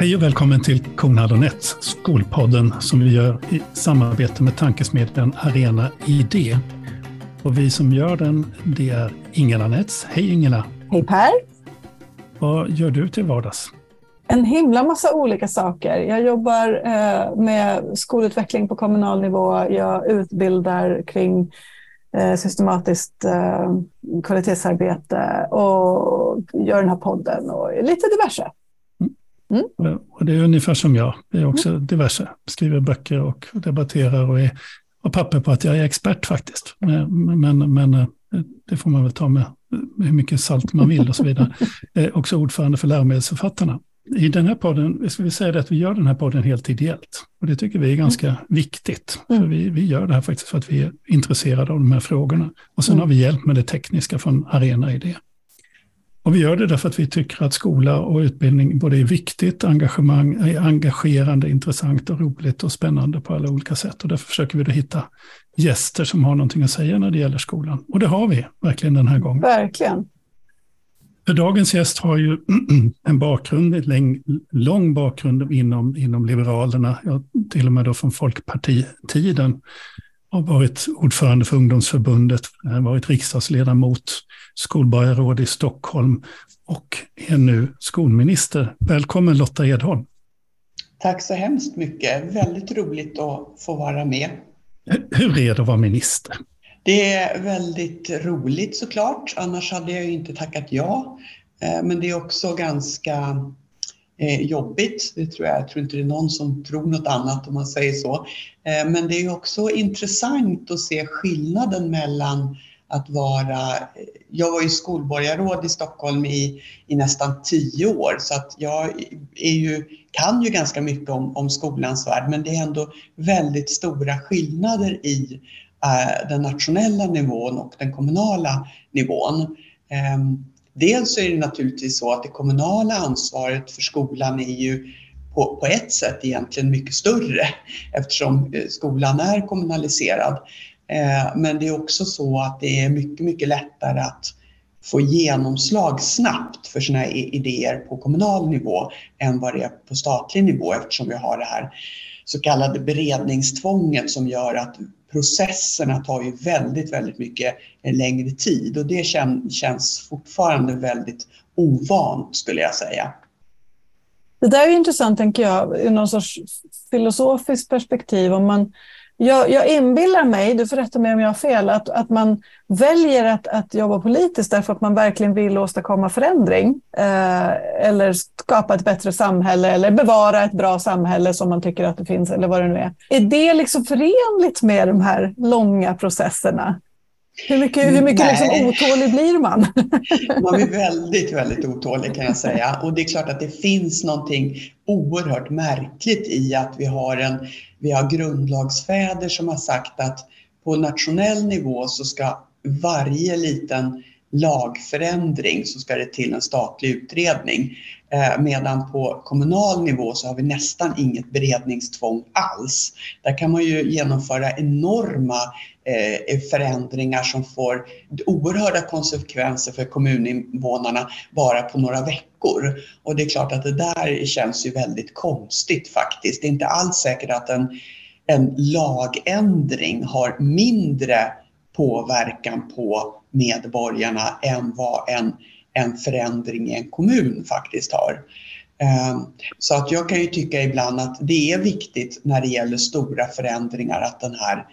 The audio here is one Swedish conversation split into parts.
Hej och välkommen till Kornhall Skolpodden som vi gör i samarbete med tankesmedjan Arena ID. Och vi som gör den, det är Ingela Nets. Hej Ingela! Hej Per! Vad gör du till vardags? En himla massa olika saker. Jag jobbar eh, med skolutveckling på kommunal nivå. Jag utbildar kring eh, systematiskt eh, kvalitetsarbete och gör den här podden och lite diverse. Mm. Och det är ungefär som jag. Det är också mm. diverse. Skriver böcker och debatterar och är, har papper på att jag är expert faktiskt. Men, men, men eh, det får man väl ta med, med hur mycket salt man vill och så vidare. Också ordförande för läromedelsförfattarna. I den här podden, ska vi säga att vi gör den här podden helt ideellt. Och det tycker vi är ganska mm. viktigt. För mm. vi, vi gör det här faktiskt för att vi är intresserade av de här frågorna. Och sen mm. har vi hjälp med det tekniska från Arena Idé. Och vi gör det därför att vi tycker att skola och utbildning både är viktigt, engagemang, är engagerande, intressant och roligt och spännande på alla olika sätt. Och därför försöker vi då hitta gäster som har någonting att säga när det gäller skolan. Och det har vi verkligen den här gången. Verkligen. För dagens gäst har ju en bakgrund, en lång bakgrund inom, inom Liberalerna, ja, till och med då från Folkpartitiden har varit ordförande för ungdomsförbundet, varit riksdagsledamot, skolborgarråd i Stockholm och är nu skolminister. Välkommen Lotta Edholm. Tack så hemskt mycket. Väldigt roligt att få vara med. Hur är det att vara minister? Det är väldigt roligt såklart, annars hade jag inte tackat ja. Eh, men det är också ganska Eh, jobbigt. Det tror jag. jag tror inte det är någon som tror något annat om man säger så. Eh, men det är också intressant att se skillnaden mellan att vara... Eh, jag var ju skolborgarråd i Stockholm i, i nästan tio år så att jag är ju, kan ju ganska mycket om, om skolans värld men det är ändå väldigt stora skillnader i eh, den nationella nivån och den kommunala nivån. Eh, Dels är det naturligtvis så att det kommunala ansvaret för skolan är ju på, på ett sätt egentligen mycket större eftersom eh, skolan är kommunaliserad. Eh, men det är också så att det är mycket, mycket lättare att få genomslag snabbt för sina idéer på kommunal nivå än vad det är på statlig nivå eftersom vi har det här så kallade beredningstvånget som gör att processerna tar ju väldigt, väldigt mycket längre tid och det känns fortfarande väldigt ovant skulle jag säga. Det där är intressant tänker jag, ur någon sorts filosofiskt perspektiv. Om man jag, jag inbillar mig, du får rätta mig om jag har fel, att, att man väljer att, att jobba politiskt därför att man verkligen vill åstadkomma förändring. Eh, eller skapa ett bättre samhälle eller bevara ett bra samhälle som man tycker att det finns eller vad det nu är. Är det liksom förenligt med de här långa processerna? Hur mycket, hur mycket liksom otålig blir man? man blir väldigt, väldigt otålig kan jag säga. Och det är klart att det finns någonting oerhört märkligt i att vi har, en, vi har grundlagsfäder som har sagt att på nationell nivå så ska varje liten lagförändring så ska det till en statlig utredning. Eh, medan på kommunal nivå så har vi nästan inget beredningstvång alls. Där kan man ju genomföra enorma Eh, förändringar som får oerhörda konsekvenser för kommuninvånarna bara på några veckor. Och det är klart att det där känns ju väldigt konstigt faktiskt. Det är inte alls säkert att en, en lagändring har mindre påverkan på medborgarna än vad en, en förändring i en kommun faktiskt har. Eh, så att jag kan ju tycka ibland att det är viktigt när det gäller stora förändringar att den här,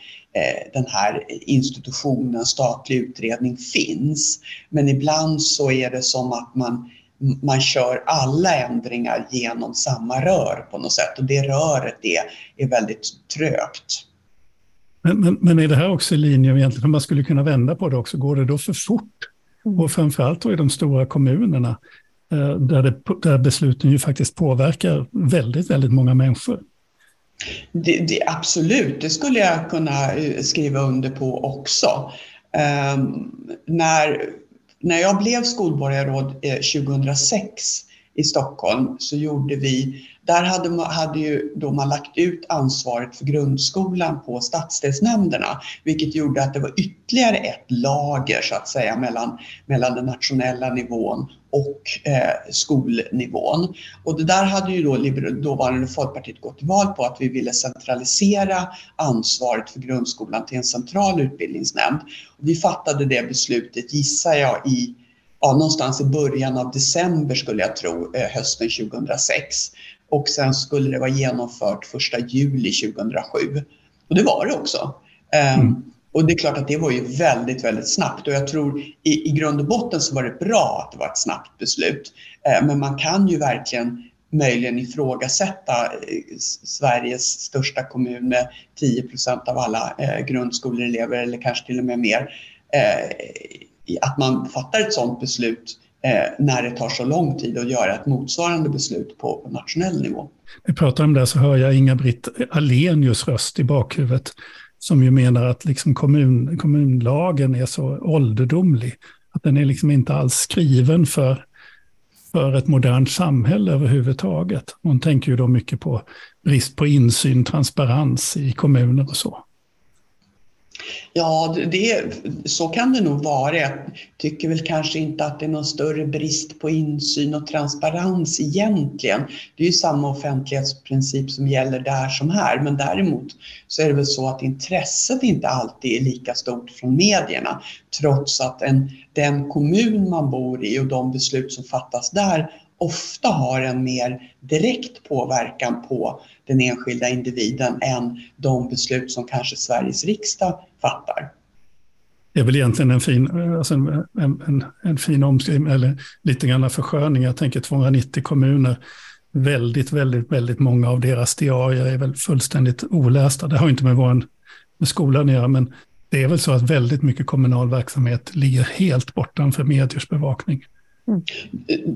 den här institutionen, statlig utredning, finns. Men ibland så är det som att man, man kör alla ändringar genom samma rör på något sätt och det röret är, är väldigt trögt. Men, men, men, är det här också i linje med egentligen, om man skulle kunna vända på det också, går det då för fort? Mm. Och framförallt då i de stora kommunerna, eh, där, det, där besluten ju faktiskt påverkar väldigt, väldigt många människor. Det, det, absolut, det skulle jag kunna eh, skriva under på också. Um, när, när jag blev skolborgarråd eh, 2006 i Stockholm så gjorde vi, där hade man, hade ju då man lagt ut ansvaret för grundskolan på stadsdelsnämnderna, vilket gjorde att det var ytterligare ett lager så att säga mellan, mellan den nationella nivån och eh, skolnivån. Och det där hade ju då dåvarande Folkpartiet gått till val på att vi ville centralisera ansvaret för grundskolan till en central utbildningsnämnd. Och vi fattade det beslutet, gissar jag, i ja, någonstans i början av december skulle jag tro, eh, hösten 2006. Och sen skulle det vara genomfört första juli 2007. Och det var det också. Ehm, mm. Och det är klart att det var ju väldigt, väldigt snabbt och jag tror i, i grund och botten så var det bra att det var ett snabbt beslut. Eh, men man kan ju verkligen möjligen ifrågasätta eh, Sveriges största kommun med 10 procent av alla eh, grundskoleelever eller kanske till och med mer. Att man fattar ett sådant beslut eh, när det tar så lång tid att göra ett motsvarande beslut på, nationell nivå. Vi pratar om det så hör jag Inga-Britt Alenius röst i bakhuvudet som ju menar att liksom kommun, kommunlagen är så ålderdomlig. Att den är liksom inte alls skriven för, för ett modernt samhälle överhuvudtaget. Hon tänker ju då mycket på brist på insyn, transparens i kommuner och så. Ja, det, så kan det nog vara. Jag tycker väl kanske inte att det är någon större brist på insyn och transparens egentligen. Det är ju samma offentlighetsprincip som gäller där som här, men däremot så är det väl så att intresset inte alltid är lika stort från medierna, trots att en, den kommun man bor i och de beslut som fattas där ofta har en mer direkt påverkan på den enskilda individen än de beslut som kanske Sveriges riksdag fattar. Det är väl egentligen en fin, alltså en, en, en fin omskrivning, eller lite grann försköning. Jag tänker 290 kommuner, väldigt, väldigt, väldigt många av deras diarier är väl fullständigt olästa. Det har inte med, vår, med skolan att göra, men det är väl så att väldigt mycket kommunal verksamhet ligger helt bortanför mediers bevakning. Mm.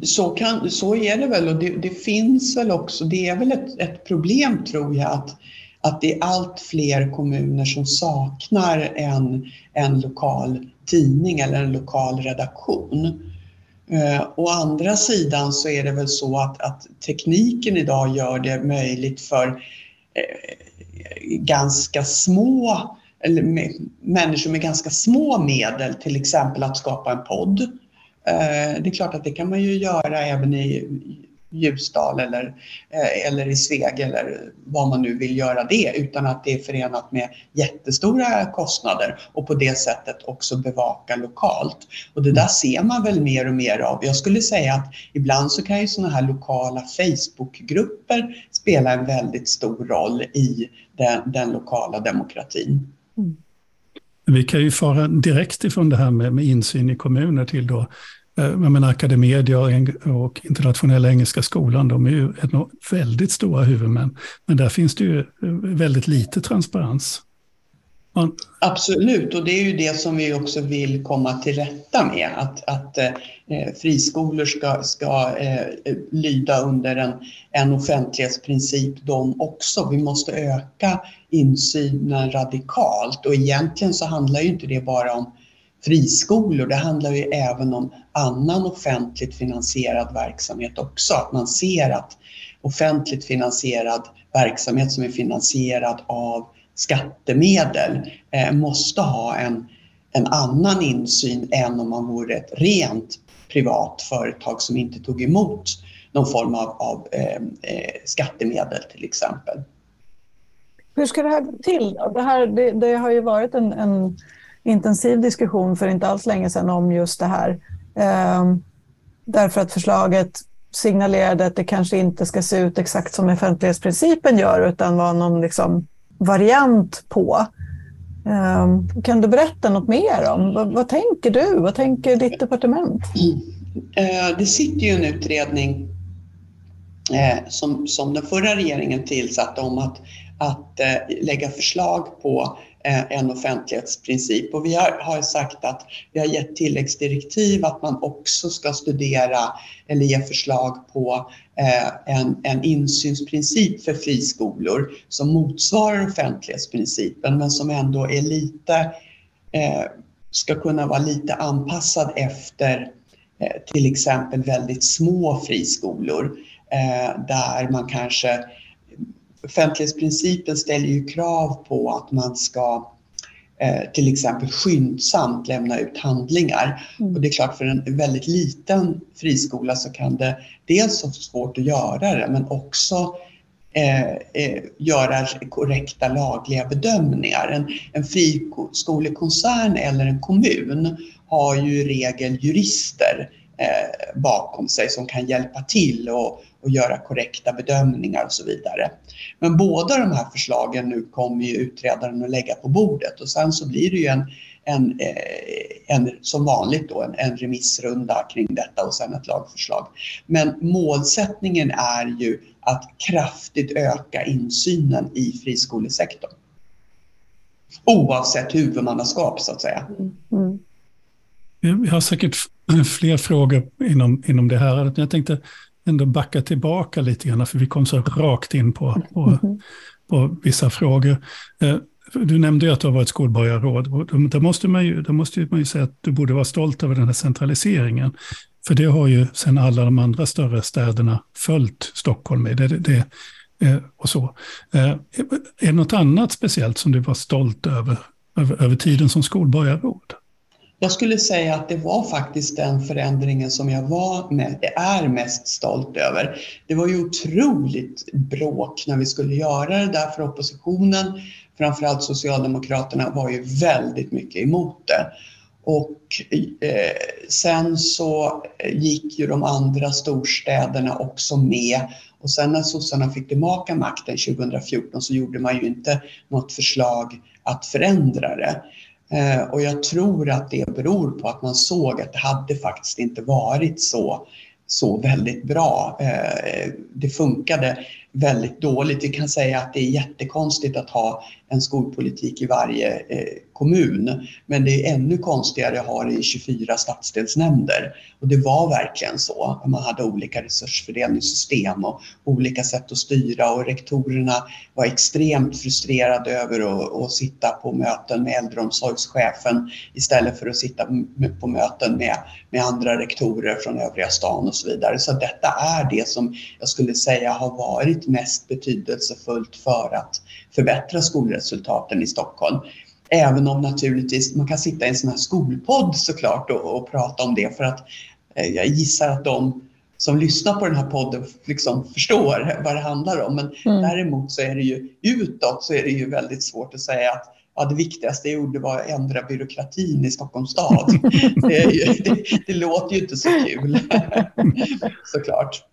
Så, kan, så är det väl och det, det, finns väl också, det är väl ett, ett, problem tror jag att, att det är allt fler kommuner som saknar en, en lokal tidning eller en lokal redaktion. Eh, å andra sidan så är det väl så att, att tekniken idag gör det möjligt för eh, ganska små eller med, människor med ganska små medel, till exempel att skapa en podd det är klart att det kan man ju göra även i Ljusdal eller, eh, eller i Sveg eller vad man nu vill göra det utan att det är förenat med jättestora kostnader och på det sättet också bevaka lokalt. Och det där ser man väl mer och mer av. Jag skulle säga att ibland så kan ju sådana här lokala Facebookgrupper spela en väldigt stor roll i den, den lokala demokratin. Mm. Vi kan ju fara direkt ifrån det här med, med insyn i kommuner till då eh, jag menar, Academedia och Internationella Engelska Skolan, de är ju väldigt stora huvudmän. Men där finns det ju eh, väldigt lite transparens. Man... Absolut, och det är ju det som vi också vill komma till rätta med. Att, att eh, friskolor ska, ska eh, lyda under en, en offentlighetsprincip de också. Vi måste öka insynen radikalt och egentligen så handlar ju inte det bara om friskolor, det handlar ju även om annan offentligt finansierad verksamhet också. Att man ser att offentligt finansierad verksamhet som är finansierad av skattemedel eh, måste ha en, en annan insyn än om man vore ett rent privat företag som inte tog emot någon form av, av eh, eh skattemedel till exempel. Hur ska det här gå till? Det, här, det, det har ju varit en, en, intensiv diskussion för inte alls länge sedan om just det här. Eh, därför att förslaget signalerade att det kanske inte ska se ut exakt som offentlighetsprincipen gör utan vara någon liksom variant på. Eh, kan du berätta något mer om vad, vad tänker du? Vad tänker ditt departement? Eh, det sitter ju en utredning eh, som, som den förra regeringen tillsatte om att att eh, lägga förslag på eh, Eh, en offentlighetsprincip. Och vi har, har, sagt att vi har gett tilläggsdirektiv att man också ska studera eller ge förslag på eh, en, en insynsprincip för friskolor som motsvarar offentlighetsprincipen men som ändå är lite, eh, ska kunna vara lite anpassad efter till exempel väldigt små friskolor där man kanske offentlighetsprincipen ställer ju krav på att man ska eh, till exempel skyndsamt lämna ut handlingar. Mm. Och det är klart för en väldigt liten friskola så kan det dels vara svårt att göra det men också eh, eh, göra korrekta lagliga bedömningar. En, en friskolekoncern eller en kommun har ju i regel jurister eh, bakom sig som kan hjälpa till och, och göra korrekta bedömningar och så vidare. Men båda de här förslagen nu kommer ju utredaren att lägga på bordet och sen så blir det ju en, en, eh, en som vanligt då, en, en remissrunda kring detta och sen ett lagförslag. Men målsättningen är ju att kraftigt öka insynen i friskolesektorn. Oavsett huvudmannaskap så att säga. Mm. Vi har säkert fler frågor inom, inom det här. Jag tänkte ändå backa tillbaka lite grann, för vi kom så rakt in på, på, på vissa frågor. Eh, du nämnde ju att du har varit skolborgarråd. Då måste, man ju, då måste man ju säga att du borde vara stolt över den här centraliseringen. För det har ju sedan alla de andra större städerna följt Stockholm med. Det, det, eh, och så. Eh, är det något annat speciellt som du var stolt över, över, över tiden som skolborgarråd? Jag skulle säga att det var faktiskt den förändringen som jag var med, är mest stolt över. Det var ju otroligt bråk när vi skulle göra det där för oppositionen. Framförallt Socialdemokraterna var ju väldigt mycket emot det. Och eh, sen så gick ju de andra storstäderna också med. Och sen när sossarna fick tillbaka makten 2014 så gjorde man ju inte något förslag att förändra det. Eh, och jag tror att det beror på att man såg att det hade faktiskt inte varit så, så väldigt bra. Eh, det funkade väldigt dåligt. Vi kan säga att det är jättekonstigt att ha en skolpolitik i varje eh, kommun. Men det är ännu konstigare att ha det i 24 stadsdelsnämnder. Och det var verkligen så. Man hade olika resursfördelningssystem och olika sätt att styra och rektorerna var extremt frustrerade över att, att sitta på möten med äldreomsorgschefen istället för att sitta på möten med, med andra rektorer från övriga stan och så vidare. Så detta är det som jag skulle säga har varit mest betydelsefullt för att förbättra skolresultaten i Stockholm. Även om naturligtvis man kan sitta i en sån här skolpodd såklart och, och prata om det för att eh, jag gissar att de som lyssnar på den här podden liksom förstår vad det handlar om. Men mm. däremot så är det ju utåt så är det ju väldigt svårt att säga att ja, det viktigaste jag gjorde var att ändra byråkratin i Stockholms stad. det, ju, det, det låter ju inte så kul såklart.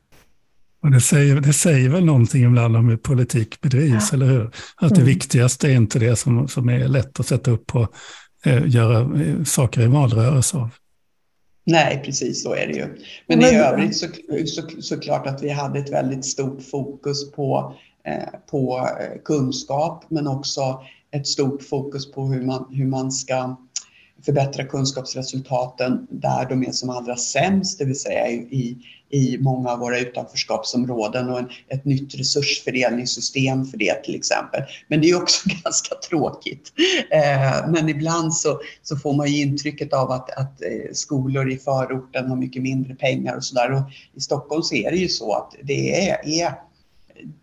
Och det, säger, det säger väl någonting ibland om hur politik bedrivs, ja. eller hur? Att det mm. viktigaste är inte det som, som är lätt att sätta upp och eh, göra eh, saker i valrörelse av. Nej, precis så är det ju. Men, Men i övrigt så, så, så klart att vi hade ett väldigt stort fokus på, eh, på eh, kunskap, men också ett stort fokus på hur man, hur man ska förbättra kunskapsresultaten där de är som allra sämst, det vill säga i, i många av våra utanförskapsområden och en, ett nytt resursfördelningssystem för det till exempel. Men det är också ganska tråkigt. Eh, men ibland så, så får man ju intrycket av att, att eh, skolor i förorten har mycket mindre pengar och sådär. Och I Stockholm så är det ju så att det är, är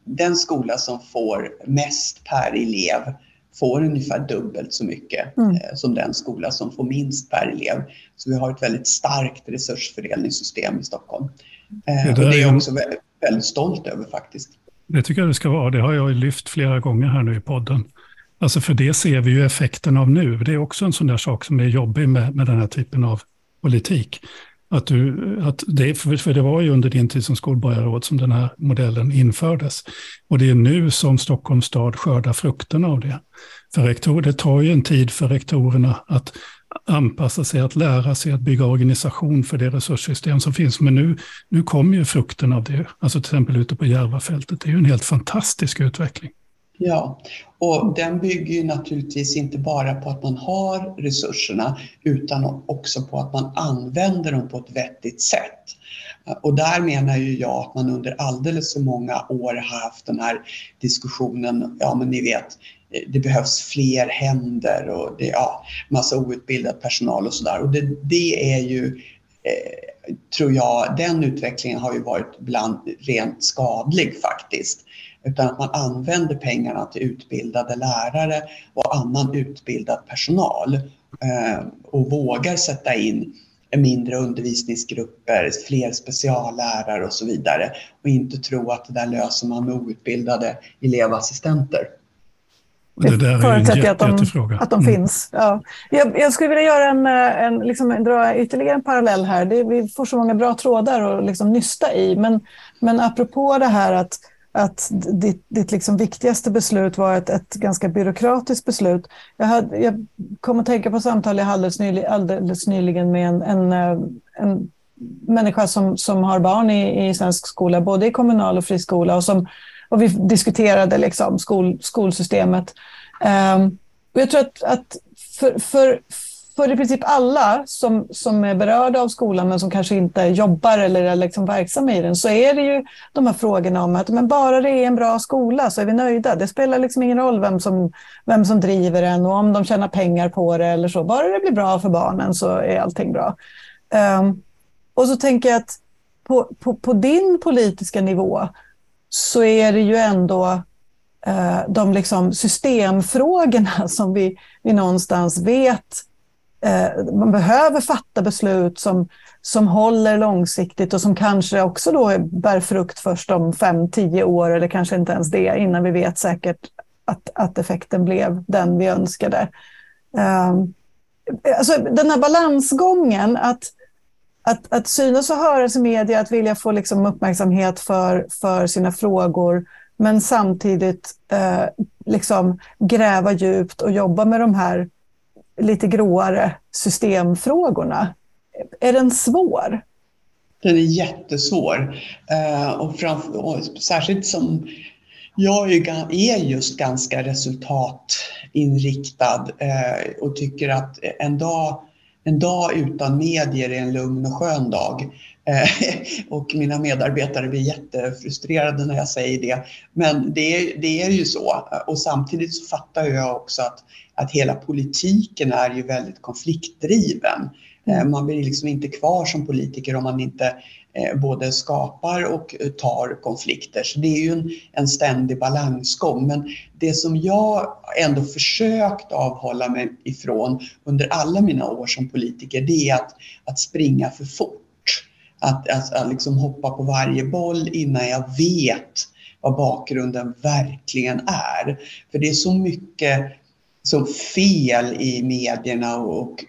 den skola som får mest per elev får ungefär dubbelt så mycket mm. eh, som den skola som får minst per elev. Så vi har ett väldigt starkt resursfördelningssystem i Stockholm. Eh, det, det är jag också väldigt, väldigt stolt över faktiskt. Det tycker jag det ska vara. Det har jag lyft flera gånger här nu i podden. Alltså för det ser vi ju effekten av nu. Det är också en sån där sak som är jobbig med, med den här typen av politik. Att du, att det, för det var ju under din tid som skolborgarråd som den här modellen infördes. Och det är nu som Stockholms stad skördar frukterna av det. För rektor, det tar ju en tid för rektorerna att anpassa sig, att lära sig att bygga organisation för det resurssystem som finns. Men nu, nu kommer ju frukten av det, alltså till exempel ute på Järvafältet. Det är ju en helt fantastisk utveckling. Ja, och den bygger ju naturligtvis inte bara på att man har resurserna utan också på att man använder dem på ett vettigt sätt. Och där menar ju jag att man under alldeles för många år har haft den här diskussionen, ja men ni vet, det behövs fler händer och det är ja, massa outbildad personal och sådär. Och det, det är ju eh, tror jag, den utvecklingen har ju varit bland rent skadlig faktiskt. Utan att man använder pengarna till utbildade lärare och annan utbildad personal eh, och vågar sätta in mindre undervisningsgrupper, fler speciallärare och så vidare och inte tro att det där löser man med outbildade elevassistenter. Det där är en jätte, att de, jättefråga. Att de mm. finns. Ja. Jag, jag, skulle vilja göra en, en, liksom, dra ytterligare en parallell här. Det, vi får så många bra trådar att liksom nysta i. Men, men apropå det här att, att ditt, ditt liksom viktigaste beslut var ett, ett ganska byråkratiskt beslut. Jag, hade, jag kom att tänka på samtal jag hade alldeles, nyligen, alldeles nyligen med en, en, eh, en människa som, som har barn i, i svensk skola, både i kommunal och friskola. Och som och vi diskuterade liksom skol, skolsystemet. Um, och jag tror att, att för, för, för i princip alla som, som är berörda av skolan men som kanske inte jobbar eller är liksom verksamma i den så är det ju de här frågorna om att men bara det är en bra skola så är vi nöjda. Det spelar liksom ingen roll vem som, vem som driver den och om de tjänar pengar på det eller så. Bara det blir bra för barnen så är allting bra. Um, och så tänker jag att på, på, på din politiska nivå så är det ju ändå eh, de liksom systemfrågorna som vi, vi någonstans vet Eh, man behöver fatta beslut som, som håller långsiktigt och som kanske också då bär frukt först om fem, tio år eller kanske inte ens det innan vi vet säkert att, att effekten blev den vi önskade. Eh, alltså den här balansgången att att, att synas och höras i media, att vilja få liksom uppmärksamhet för, för sina frågor, men samtidigt eh, liksom gräva djupt och jobba med de här lite gråare systemfrågorna. Är den svår? Den är jättesvår. Eh, och, framför, och särskilt som jag är just ganska resultatinriktad eh, och tycker att en dag en dag utan medier är en lugn och skön dag. Eh, och mina medarbetare blir jättefrustrerade när jag säger det. Men det är, det är ju så. Och samtidigt så fattar jag också att, att hela politiken är ju väldigt konfliktdriven. Eh, man blir liksom inte kvar som politiker om man inte eh, både skapar och tar konflikter. Så det är ju en, en ständig balansgång. Men det som jag ändå försökt avhålla mig ifrån under alla mina år som politiker, det är att, att springa för fort. Att, att, att liksom hoppa på varje boll innan jag vet vad bakgrunden verkligen är. För det är så mycket så fel i medierna och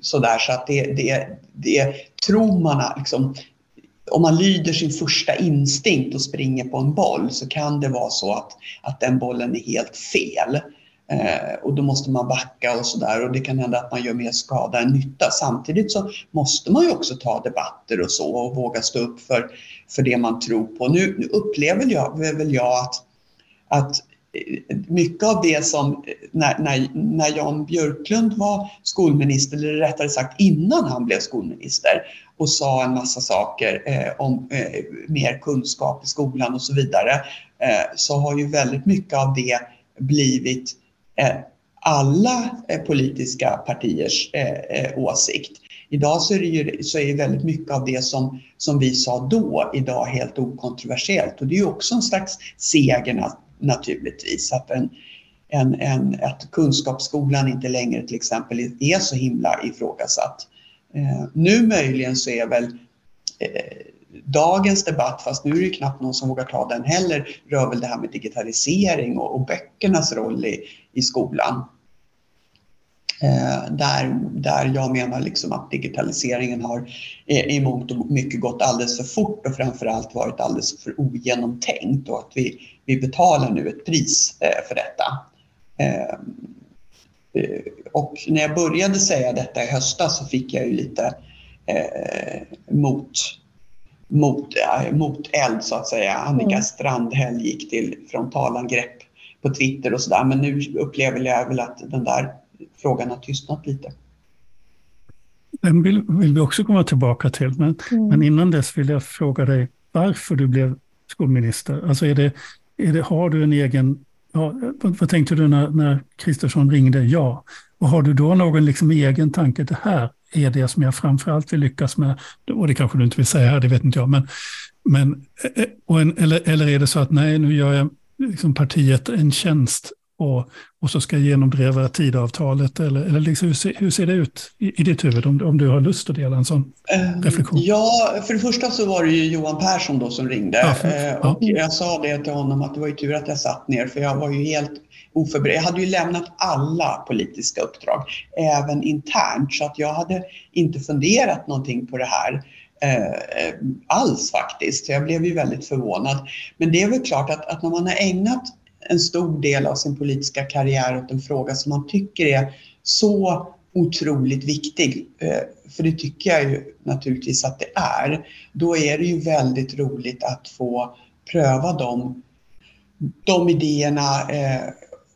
sådär så att det, det, det tror man liksom, om man lyder sin första instinkt och springer på en boll så kan det vara så att, att den bollen är helt fel. Eh, och då måste man backa och sådär och det kan hända att man gör mer skada än nytta. Samtidigt så måste man ju också ta debatter och så och våga stå upp för, för det man tror på. Nu, nu upplever jag, väl jag att, att eh, mycket av det som eh, när, när, när Jan Björklund var skolminister, eller rättare sagt innan han blev skolminister och sa en massa saker eh, om eh, mer kunskap i skolan och så vidare, eh, så har ju väldigt mycket av det blivit Eh, alla eh, politiska partiers eh, åsikt. Idag så är, det ju, så är väldigt mycket av det som, som vi sa då idag helt okontroversiellt och det är ju också en slags seger naturligtvis. Att, en, en, en, att kunskapsskolan inte längre till exempel är så himla ifrågasatt. Eh, nu möjligen så är väl eh, dagens debatt, fast nu är det knappt någon som vågar ta den heller, rör väl det här med digitalisering och, och böckernas roll i, i skolan. Eh, där, där jag menar liksom att digitaliseringen har eh, i mångt och mycket gått alldeles för fort och framförallt varit alldeles för ogenomtänkt och att vi, vi betalar nu ett pris eh, för detta. Eh, eh och när jag började säga detta i höstas så fick jag ju lite eh, mot, mot, mot eld så att säga. Annika mm. Strandhäll gick till frontalangrepp på Twitter och sådär men nu upplever jag väl att den där frågan har tystnat lite. Den vill, vill vi också komma tillbaka till, men, mm. men innan dess vill jag fråga dig varför du blev skolminister. Alltså är det, är det, har du en egen... Ja, vad, vad tänkte du när Kristersson ringde? Ja. Och har du då någon liksom egen tanke? Det här är det som jag framförallt vill lyckas med? Och det kanske du inte vill säga här, det vet inte jag. Men, men, en, eller, eller är det så att nej, nu gör jag liksom partiet en tjänst och, och så ska jag genomdriva tidavtalet? Eller, eller liksom, hur, ser, hur ser det ut i, i ditt huvud om, om du har lust att dela en sån ehm, reflektion? Ja, för det första så var det ju Johan Persson då som ringde. Ja, för, eh, och ja. Jag sa det till honom att det var ju tur att jag satt ner för jag var ju helt oförberedd. Jag hade ju lämnat alla politiska uppdrag, även internt, så att jag hade inte funderat någonting på det här. Eh, alls faktiskt. Jag blev ju väldigt förvånad. Men det är väl klart att, att när man har ägnat en stor del av sin politiska karriär åt en fråga som man tycker är så otroligt viktig, eh, för det tycker jag ju naturligtvis att det är, då är det ju väldigt roligt att få pröva de, de idéerna eh,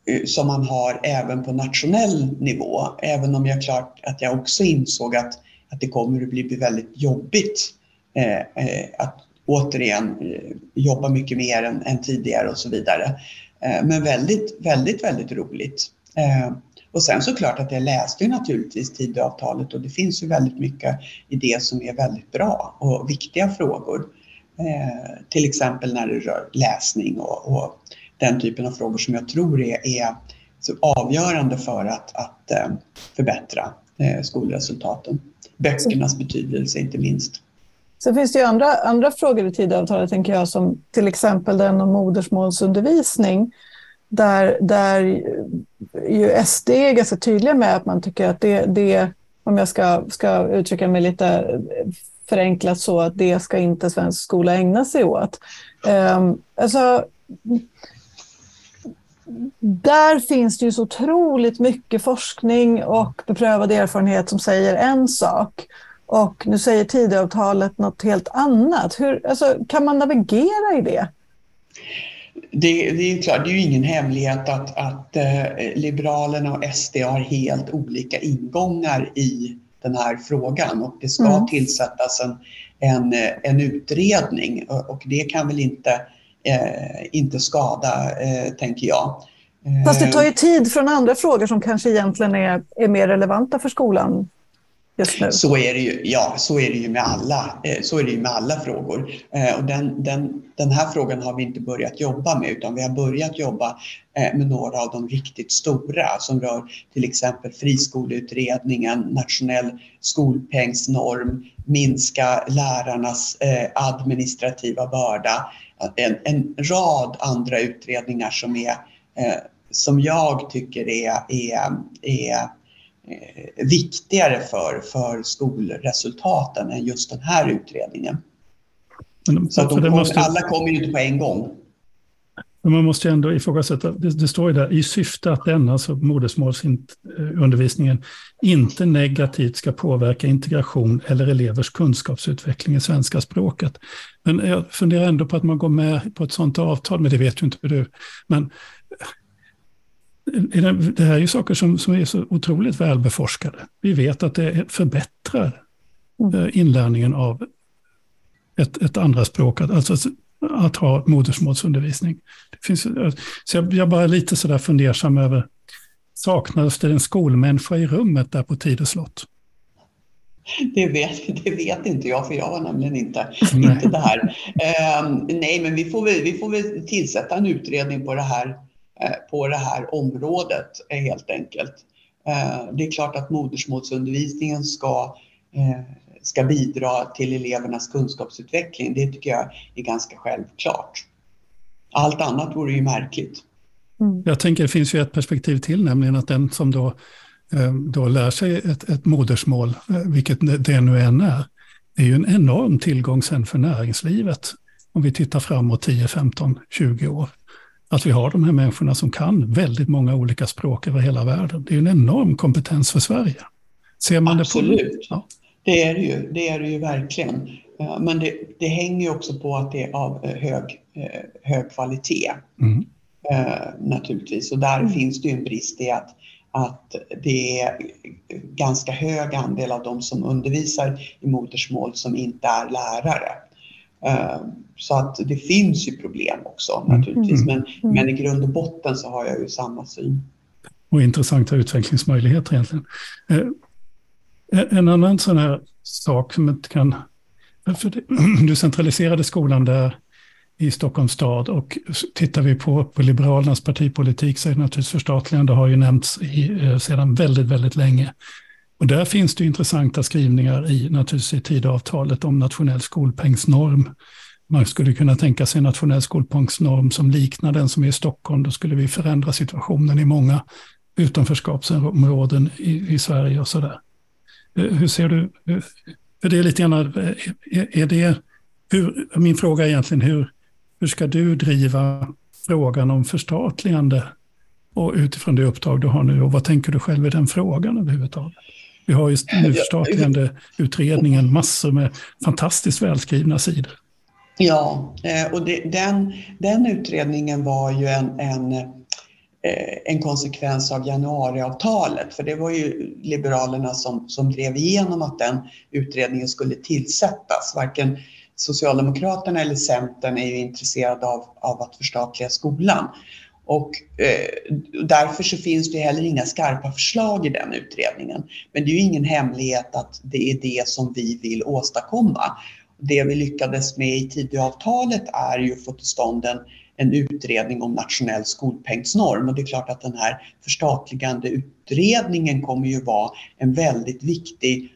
Eh, som man har även på nationell nivå. Även om jag klart att jag också insåg att, att det kommer att bli väldigt jobbigt eh, eh att återigen eh, jobba mycket mer än, än tidigare och så vidare. Eh, men väldigt, väldigt, väldigt roligt. Eh, och sen såklart att jag läste ju naturligtvis Tidöavtalet och det finns ju väldigt mycket i det som är väldigt bra och viktiga frågor. Eh, till exempel när det rör läsning och, och den typen av frågor som jag tror är, är avgörande för att, att eh, förbättra eh, skolresultaten. Böckernas betydelse inte minst. Sen finns det ju andra, andra frågor i Tidöavtalet, tänker jag, som till exempel den om modersmålsundervisning, där, där ju SD är ganska tydliga med att man tycker att det, det om jag ska, ska uttrycka mig lite förenklat så, att det ska inte svensk skola ägna sig åt. Um, alltså, där finns det ju så otroligt mycket forskning och beprövad erfarenhet som säger en sak. Och nu säger Tidöavtalet något helt annat. Hur, alltså, kan man navigera i det? Det, det, är klart, det är ju ingen hemlighet att, att eh, Liberalerna och SD har helt olika ingångar i den här frågan och det ska mm. tillsättas en, en, en utredning och det kan väl inte, eh, inte skada, eh, tänker jag. Fast det tar ju tid från andra frågor som kanske egentligen är, är mer relevanta för skolan just nu? Så är det ju, ja, så är det ju med alla, eh, så är det med alla frågor. Eh, och den, den, den här frågan har vi inte börjat jobba med utan vi har börjat jobba eh, med några av de riktigt stora som rör till exempel friskoleutredningen, nationell skolpengsnorm, minska lärarnas administrativa börda. En, en rad andra utredningar som, är, som jag tycker är, är, är eh, viktigare för, för skolresultaten än just den här utredningen. Men, så att de kom, måste... alla kommer ju inte på en gång. Men man måste ändå ifrågasätta, det, det står ju där, i syfte att denna, alltså modersmålsundervisningen, inte negativt ska påverka integration eller elevers kunskapsutveckling i svenska språket. Men jag funderar ändå på att man går med på ett sådant avtal, men det vet ju inte du. Men det här är ju saker som, som är så otroligt välbeforskade. Vi vet att det förbättrar mm. eh, inlärningen av ett, ett andra språk, alltså att ha modersmålsundervisning. Det finns, så jag, jag bara lite sådär fundersam över, saknades det en skolmänniska i rummet där på Tidöslott? Det vet, det vet inte jag, för jag var nämligen inte, inte där. Uh, nej, men vi får, väl, vi får väl tillsätta en utredning på det här Eh, på det här området helt enkelt. Eh, det är klart att modersmålsundervisningen ska, eh, ska bidra till elevernas kunskapsutveckling. Det tycker jag är ganska självklart. Allt annat vore ju märkligt. Mm. Jag tänker det finns ju ett perspektiv till, nämligen att den som då, då lär sig ett, ett modersmål, vilket det nu än är, det är ju en enorm tillgång sen för näringslivet om vi tittar framåt 10, 15, 20 år att vi har de här människorna som kan väldigt många olika språk över hela världen. Det är en enorm kompetens för Sverige. Ser man Absolut. Det, på, ja. Det är det ju. Det är det ju verkligen. Men det, det hänger också på att det är av eh, hög, eh, hög kvalitet. Mm. Eh, naturligtvis. Och där mm. finns det ju en brist i att, att det är ganska hög andel av de som undervisar i modersmål som inte är lärare. Eh, så att det finns ju problem också mm. naturligtvis, mm. men, mm. men i grund och botten så har jag ju samma syn. Och intressanta utvecklingsmöjligheter egentligen. En annan sån här sak som inte kan... För du centraliserade skolan där i Stockholms stad och tittar vi på, på Liberalernas partipolitik så är det naturligtvis förstatligande har ju nämnts i, eh, sedan väldigt, väldigt länge. Och där finns det intressanta skrivningar i, naturligtvis i Tidöavtalet om nationell skolpengsnorm. Man skulle kunna tänka sig en nationell skolpengsnorm som liknar den som är i Stockholm. Då skulle vi förändra situationen i många utanförskapsområden i, i Sverige och sådär. Eh, hur ser du, för det är lite grann, är, är det, hur, min fråga är egentligen hur, hur ska du driva frågan om förstatligande och utifrån det uppdrag du har nu och vad tänker du själv i den frågan överhuvudtaget? Vi har ju nu förstatligande utredningen, massor med fantastiskt välskrivna sidor. Ja, eh, och det, den, den utredningen var ju en, en, eh, Eh, en konsekvens av januariavtalet, för det var ju Liberalerna som, som drev igenom att den utredningen skulle tillsättas. Varken Socialdemokraterna eller Centern är ju intresserade av, av att förstatliga skolan. Och eh, därför så finns det heller inga skarpa förslag i den utredningen. Men det är ju ingen hemlighet att det är det som vi vill åstadkomma. Det vi lyckades med i Tidöavtalet är ju att få till stånd en, en utredning om nationell skolpengsnorm och det är klart att den här förstatligande utredningen kommer ju vara en väldigt viktig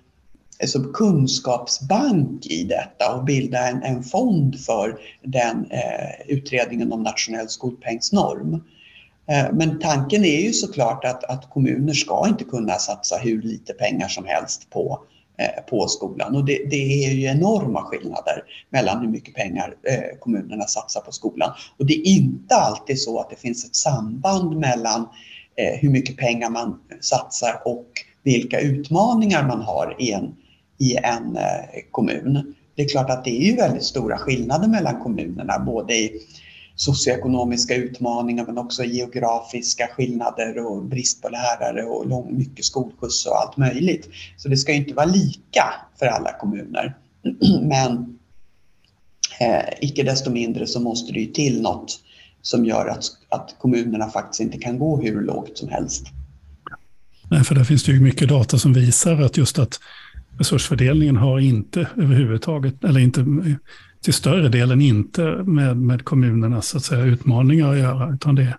alltså kunskapsbank i detta och bilda en, en fond för den eh, utredningen om nationell skolpengsnorm. Eh, men tanken är ju såklart att, att kommuner ska inte kunna satsa hur lite pengar som helst på, eh, Eh, på skolan. Och det, det, är ju enorma skillnader mellan hur mycket pengar eh, kommunerna satsar på skolan. Och det är inte alltid så att det finns ett samband mellan eh, hur mycket pengar man satsar och vilka utmaningar man har i en i en kommun. Det är klart att det är ju väldigt stora skillnader mellan kommunerna, både i socioekonomiska utmaningar men också geografiska skillnader och brist på lärare och lång, mycket skolskjuts och allt möjligt. Så det ska inte vara lika för alla kommuner. Men eh, icke desto mindre så måste det ju till något som gör att, att kommunerna faktiskt inte kan gå hur lågt som helst. Nej, för där finns det ju mycket data som visar att just att resursfördelningen har inte överhuvudtaget, eller inte till större delen inte med, med kommunernas så att säga, utmaningar att göra, utan det,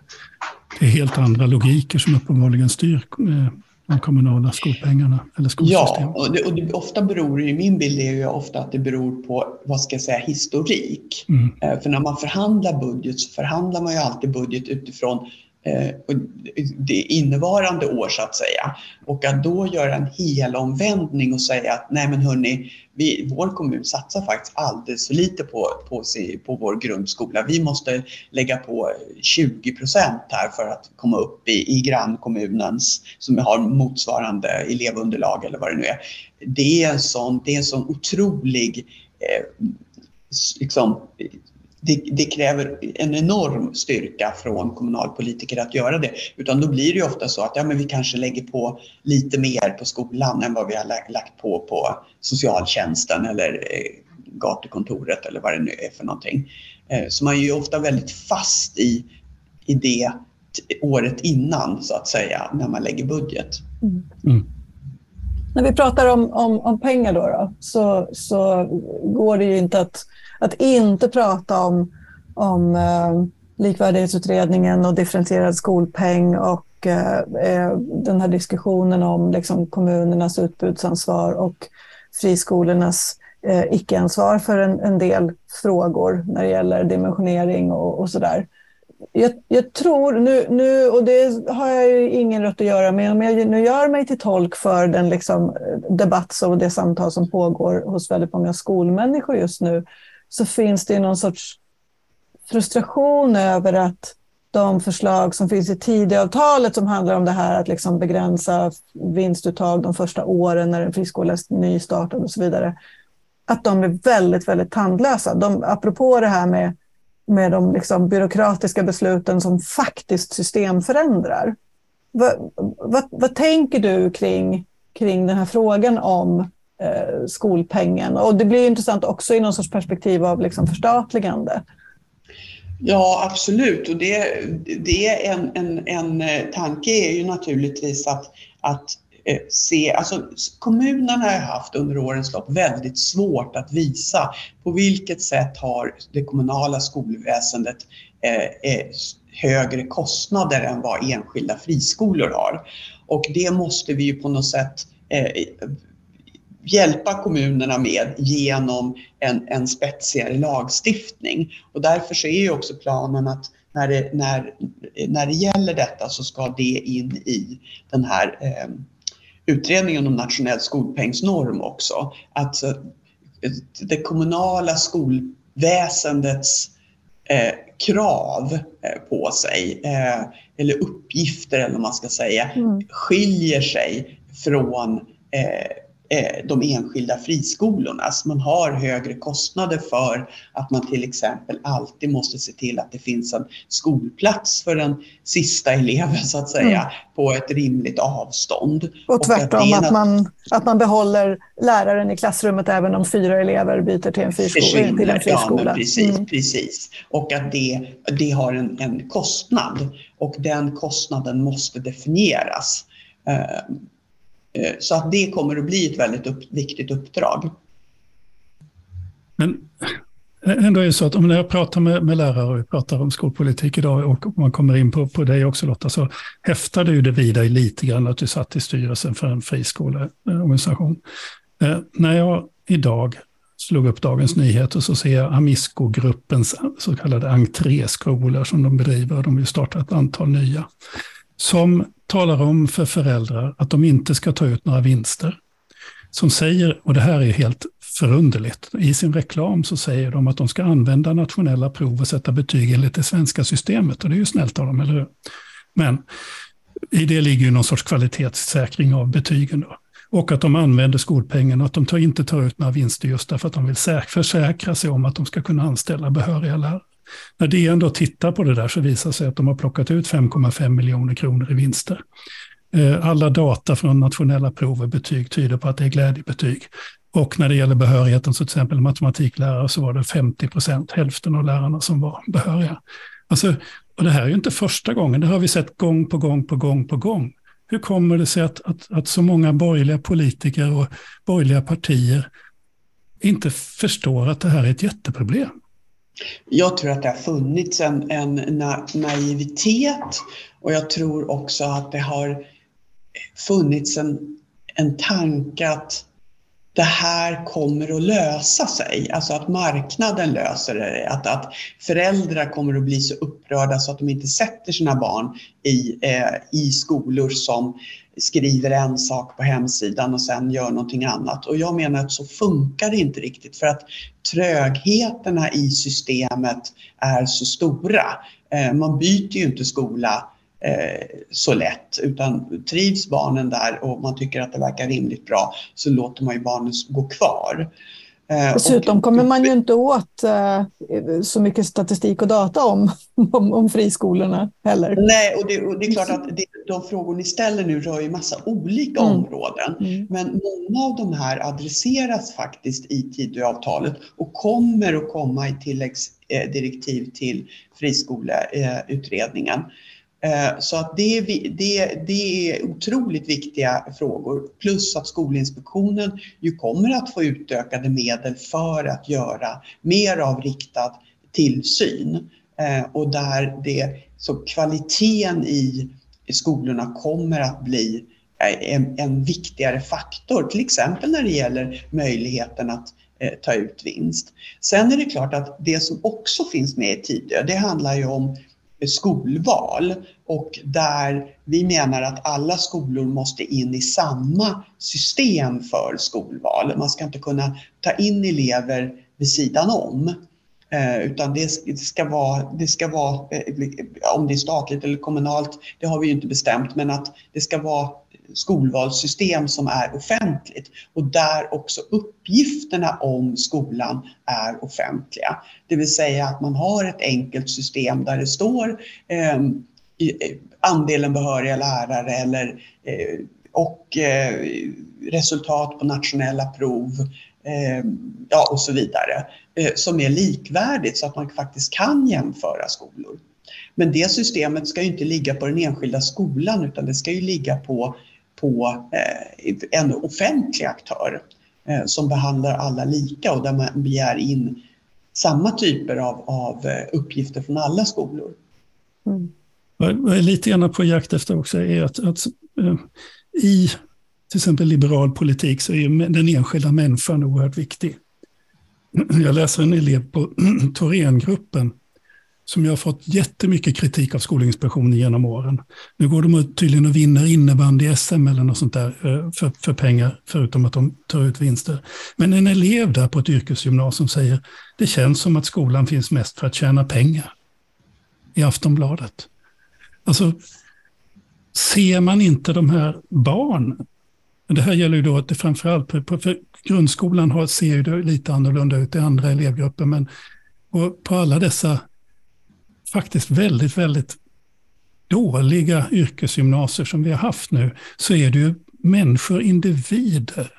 det är helt andra logiker som uppenbarligen styr eh, de kommunala skolpengarna eller skolsystemet. Ja, och, det, och det, ofta beror det, min bild är ju ofta att det beror på, vad ska jag säga, historik. Mm. Eh, för när man förhandlar budget så förhandlar man ju alltid budget utifrån Eh, innevarande år så att säga. Och att då göra en helomvändning och säga att nej men hörni, vi, vår kommun satsar faktiskt alldeles för lite på, på, på vår grundskola. Vi måste lägga på 20 procent här för att komma upp i, i grannkommunens, som har motsvarande elevunderlag eller vad det nu är. Det är en sån, det är en sån otrolig eh, liksom, det, det, kräver en enorm styrka från kommunalpolitiker att göra det. Utan då blir det ju ofta så att ja, men vi kanske lägger på lite mer på skolan än vad vi har lagt på på socialtjänsten eller eh, gatukontoret eller vad det nu är för någonting. Eh, så man är ju ofta väldigt fast i, i det året innan så att säga när man lägger budget. Mm. När vi pratar om, om, om pengar då, då, så, så går det ju inte att att inte prata om, om eh, likvärdighetsutredningen och differentierad skolpeng och eh, eh, den här diskussionen om liksom, kommunernas utbudsansvar och friskolornas eh, icke-ansvar för en, en, del frågor när det gäller dimensionering och, och sådär. Jag, jag, tror, nu, nu, och det har jag ju ingen rätt att göra med, om jag nu gör mig till tolk för den liksom eh, debatt och det samtal som pågår hos väldigt många skolmänniskor just nu, så finns det någon sorts frustration över att de förslag som finns i Tidöavtalet som handlar om det här att liksom begränsa vinstuttag de första åren när en friskola är nystartad och så vidare, att de är väldigt, väldigt tandlösa. De, apropå det här med, med de liksom byråkratiska besluten som faktiskt systemförändrar. Vad, vad, vad tänker du kring, kring den här frågan om eh, skolpengen. Och det blir intressant också i någon sorts perspektiv av liksom förstatligande. Ja, absolut. Och det, det är en, en, en tanke är ju naturligtvis att, att Eh, se, alltså kommunerna har haft under årens lopp väldigt svårt att visa på vilket sätt har det kommunala skolväsendet eh, eh, högre kostnader än vad enskilda friskolor har. Och det måste vi ju på något sätt hjälpa kommunerna med genom en, en spetsigare lagstiftning. Och därför så är ju också planen att när det, när, när det gäller detta så ska det in i den här eh, utredningen om nationell skolpengsnorm också. Att eh, det kommunala skolväsendets eh, krav eh, på sig, eh, eller uppgifter eller vad man ska säga, mm. skiljer sig från eh, Eh, de enskilda friskolorna. Alltså man har högre kostnader för att man till exempel alltid måste se till att det finns en skolplats för den sista eleven så att säga mm. på ett rimligt avstånd. Och tvärtom, och att, att, man, att man behåller läraren i klassrummet även om fyra elever byter till en, friskola, till en friskola. Ja, precis, mm. precis. Och att det, det har en, en kostnad och den kostnaden måste definieras. Eh, så att det kommer att bli ett väldigt upp, viktigt uppdrag. Men eh, ändå är det så att om jag pratar med, med lärare och vi pratar om skolpolitik idag och man kommer in på, på dig också Lotta, så häftade ju det vid dig lite grann att du satt i styrelsen för en friskoleorganisation. Eh, när jag idag slog upp Dagens Nyheter så ser jag Amisco-gruppens så kallade entréskolor som de bedriver. De vill starta ett antal nya. Som talar om för föräldrar att de inte ska ta ut några vinster. Som säger, och det här är helt förunderligt, i sin reklam så säger de att de ska använda nationella prov och sätta betyg enligt det svenska systemet. Och det är ju snällt av dem, eller hur? Men i det ligger ju någon sorts kvalitetssäkring av betygen. Då. Och att de använder skolpengen och att de inte tar ut några vinster just därför att de vill försäkra sig om att de ska kunna anställa behöriga lärare. När DN då tittar på det där så visar sig att de har plockat ut 5,5 miljoner kronor i vinster. Eh, alla data från nationella prov och betyg tyder på att det är glädjebetyg. Och när det gäller behörigheten, så till exempel matematiklärare, så var det 50 procent, hälften av lärarna som var behöriga. Alltså, och det här är ju inte första gången, det har vi sett gång på gång på gång på gång. Hur kommer det sig att, att, att så många borgerliga politiker och borgerliga partier inte förstår att det här är ett jätteproblem? Jag tror att det har funnits en, en na naivitet och jag tror också att det har funnits en, en tanke att det här kommer att lösa sig, alltså att marknaden löser det, att, att föräldrar kommer att bli så upprörda så att de inte sätter sina barn i, eh, i skolor som skriver en sak på hemsidan och sen gör någonting annat. Och jag menar att så funkar det inte riktigt för att trögheterna i systemet är så stora. Eh, man byter ju inte skola så lätt utan trivs barnen där och man tycker att det verkar rimligt bra så låter man ju barnen gå kvar. Eh, Dessutom och, kommer man ju inte åt eh, så mycket statistik och data om, om, om friskolorna heller. Nej, och det, och det är klart att det, de frågor ni ställer nu rör ju massa olika mm. områden. Mm. Men många av de här adresseras faktiskt i Tidöavtalet och kommer att komma i tilläggsdirektiv till friskoleutredningen. Eh, så att det, det, det är otroligt viktiga frågor. Plus att Skolinspektionen ju kommer att få utökade medel för att göra mer av riktad tillsyn. Eh, och där det, så kvaliteten i skolorna kommer att bli eh, en, en viktigare faktor, till exempel när det gäller möjligheten att ta ut vinst. Sen är det klart att det som också finns med i Tidö, det handlar ju om skolval och där vi menar att alla skolor måste in i samma system för skolval. Man ska inte kunna ta in elever vid sidan om. Eh, utan det ska vara, det ska vara, eh, om det är statligt eller kommunalt, det har vi ju inte bestämt, men att det ska vara skolvalssystem som är offentligt och där också uppgifterna om skolan är offentliga. Det vill säga att man har ett enkelt system där det står eh, andelen behöriga lärare eller, eh, och eh, resultat på nationella prov eh, ja, och så vidare eh, som är likvärdigt så att man faktiskt kan jämföra skolor. Men det systemet ska ju inte ligga på den enskilda skolan utan det ska ju ligga på på en offentlig aktör som behandlar alla lika och där man begär in samma typer av, av uppgifter från alla skolor. Mm. Vad jag är lite grann på jakt efter också är att, att i till exempel liberal politik så är den enskilda människan oerhört viktig. Jag läser en elev på Thorengruppen som jag har fått jättemycket kritik av Skolinspektionen genom åren. Nu går de tydligen och vinner innebandy-SM eller något sånt där eh, för, för pengar, förutom att de tar ut vinster. Men en elev där på ett yrkesgymnasium säger det känns som att skolan finns mest för att tjäna pengar. I Aftonbladet. Alltså, ser man inte de här barnen det här gäller ju då att det framförallt på, på för grundskolan har, ser ju det lite annorlunda ut i andra elevgrupper, men på alla dessa faktiskt väldigt, väldigt dåliga yrkesgymnasier som vi har haft nu, så är det ju människor, individer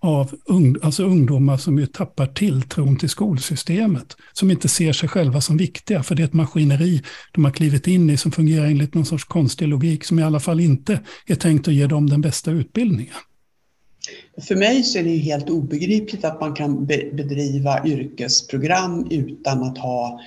av ung, alltså ungdomar som ju tappar tilltron till skolsystemet. Som inte ser sig själva som viktiga, för det är ett maskineri de har klivit in i som fungerar enligt någon sorts konstig logik som i alla fall inte är tänkt att ge dem den bästa utbildningen. För mig så är det helt obegripligt att man kan bedriva yrkesprogram utan att ha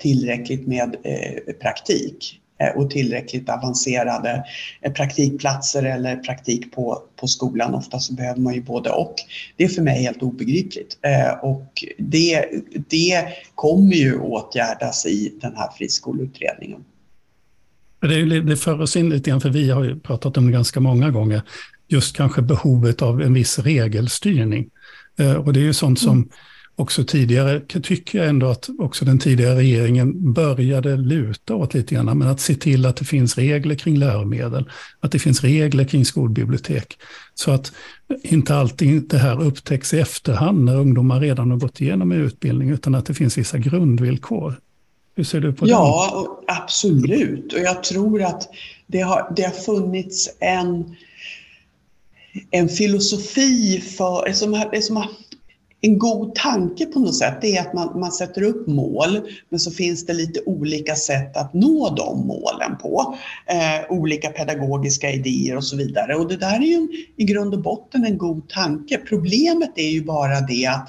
tillräckligt med eh, praktik. Eh, och tillräckligt avancerade eh, praktikplatser eller praktik på, på skolan. Ofta så behöver man ju både och. Det är för mig helt obegripligt eh, och det, det kommer ju åtgärdas i den här friskoleutredningen. Det, är, det för oss in lite grann, för vi har ju pratat om det ganska många gånger, just kanske behovet av en viss regelstyrning. Och det är ju sånt som mm också tidigare tycker jag ändå att också den tidigare regeringen började luta åt lite grann, men att se till att det finns regler kring läromedel, att det finns regler kring skolbibliotek. Så att inte alltid det här upptäcks i efterhand när ungdomar redan har gått igenom en utbildning, utan att det finns vissa grundvillkor. Hur ser du på det? Ja, absolut. Och jag tror att det har, det har funnits en, en filosofi för, som, som har en god tanke på något sätt det är att man, man sätter upp mål men så finns det lite olika sätt att nå de målen på. Eh, olika pedagogiska idéer och så vidare. Och det där är ju i grund och botten en god tanke. Problemet är ju bara det att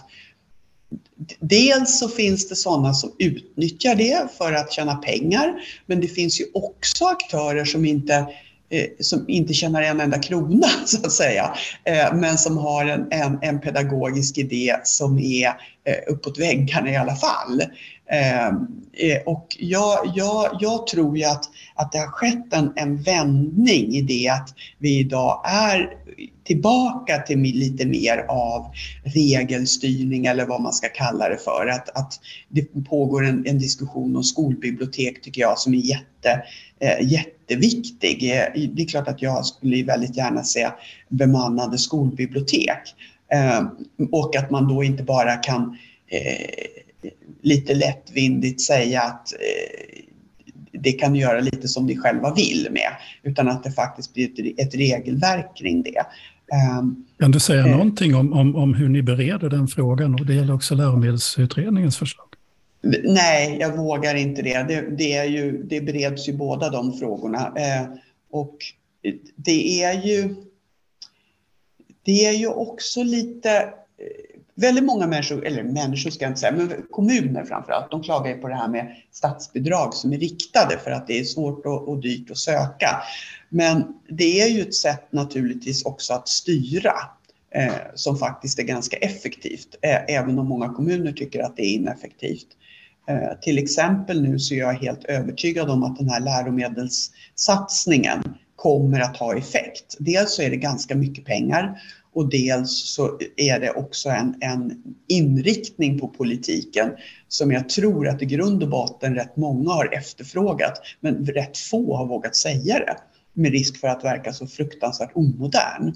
Dels så finns det sådana som utnyttjar det för att tjäna pengar men det finns ju också aktörer som inte Eh, som inte tjänar en enda krona så att säga, eh, men som har en, en, en pedagogisk idé som är eh, uppåt väggarna i alla fall. Och jag, jag, jag tror ju att, att det har skett en, en vändning i det att vi idag är tillbaka till lite mer av regelstyrning eller vad man ska kalla det för. Att, att det pågår en, en diskussion om skolbibliotek tycker jag som är jätte, eh, jätteviktig. Eh, det är klart att jag skulle väldigt gärna se bemannade skolbibliotek eh, och att man då inte bara kan eh, lite lättvindigt säga att det kan ni göra lite som ni själva vill med, utan att det faktiskt blir ett, ett regelverk kring det. Kan du säga eh, någonting om, om, om hur ni bereder den frågan? Och det gäller också läromedelsutredningens förslag. Nej, jag vågar inte det. Det, det, är ju, det bereds ju båda de frågorna. Eh, och det är ju det är ju också lite eh, väldigt många människor, eller människor ska jag inte säga, men kommuner framförallt, de klagar ju på det här med statsbidrag som är riktade för att det är svårt och, och dyrt att söka. Men det är ju ett sätt naturligtvis också att styra Eh, som faktiskt är ganska effektivt, eh, även om många kommuner tycker att det är ineffektivt. Eh, till exempel nu så är jag helt övertygad om att den här läromedelssatsningen kommer att ha effekt. Dels så är det ganska mycket pengar och dels så är det också en, en inriktning på politiken som jag tror att i grund och botten rätt många har efterfrågat men rätt få har vågat säga det med risk för att verka så fruktansvärt omodern.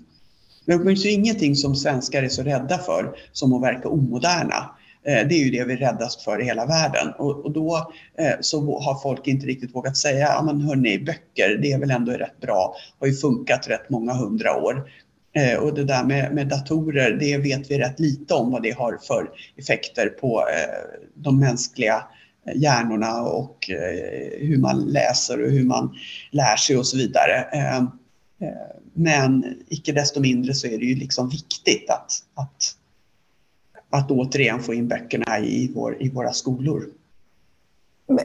Men Det finns ju ingenting som svenskar är så rädda för som att verka omoderna. Eh, det är ju det vi är räddast för i hela världen. Och, då eh, så har folk inte riktigt vågat säga, ja men hörni, böcker, det är väl ändå rätt bra, har ju funkat rätt många hundra år. Eh, och det där med, med, datorer, det vet vi rätt lite om vad det har för effekter på eh, de mänskliga eh, hjärnorna och hur man läser och hur man lär sig och så vidare. Eh, men icke desto mindre så är det ju liksom viktigt att, att, att återigen få in böckerna i, vår, i våra skolor.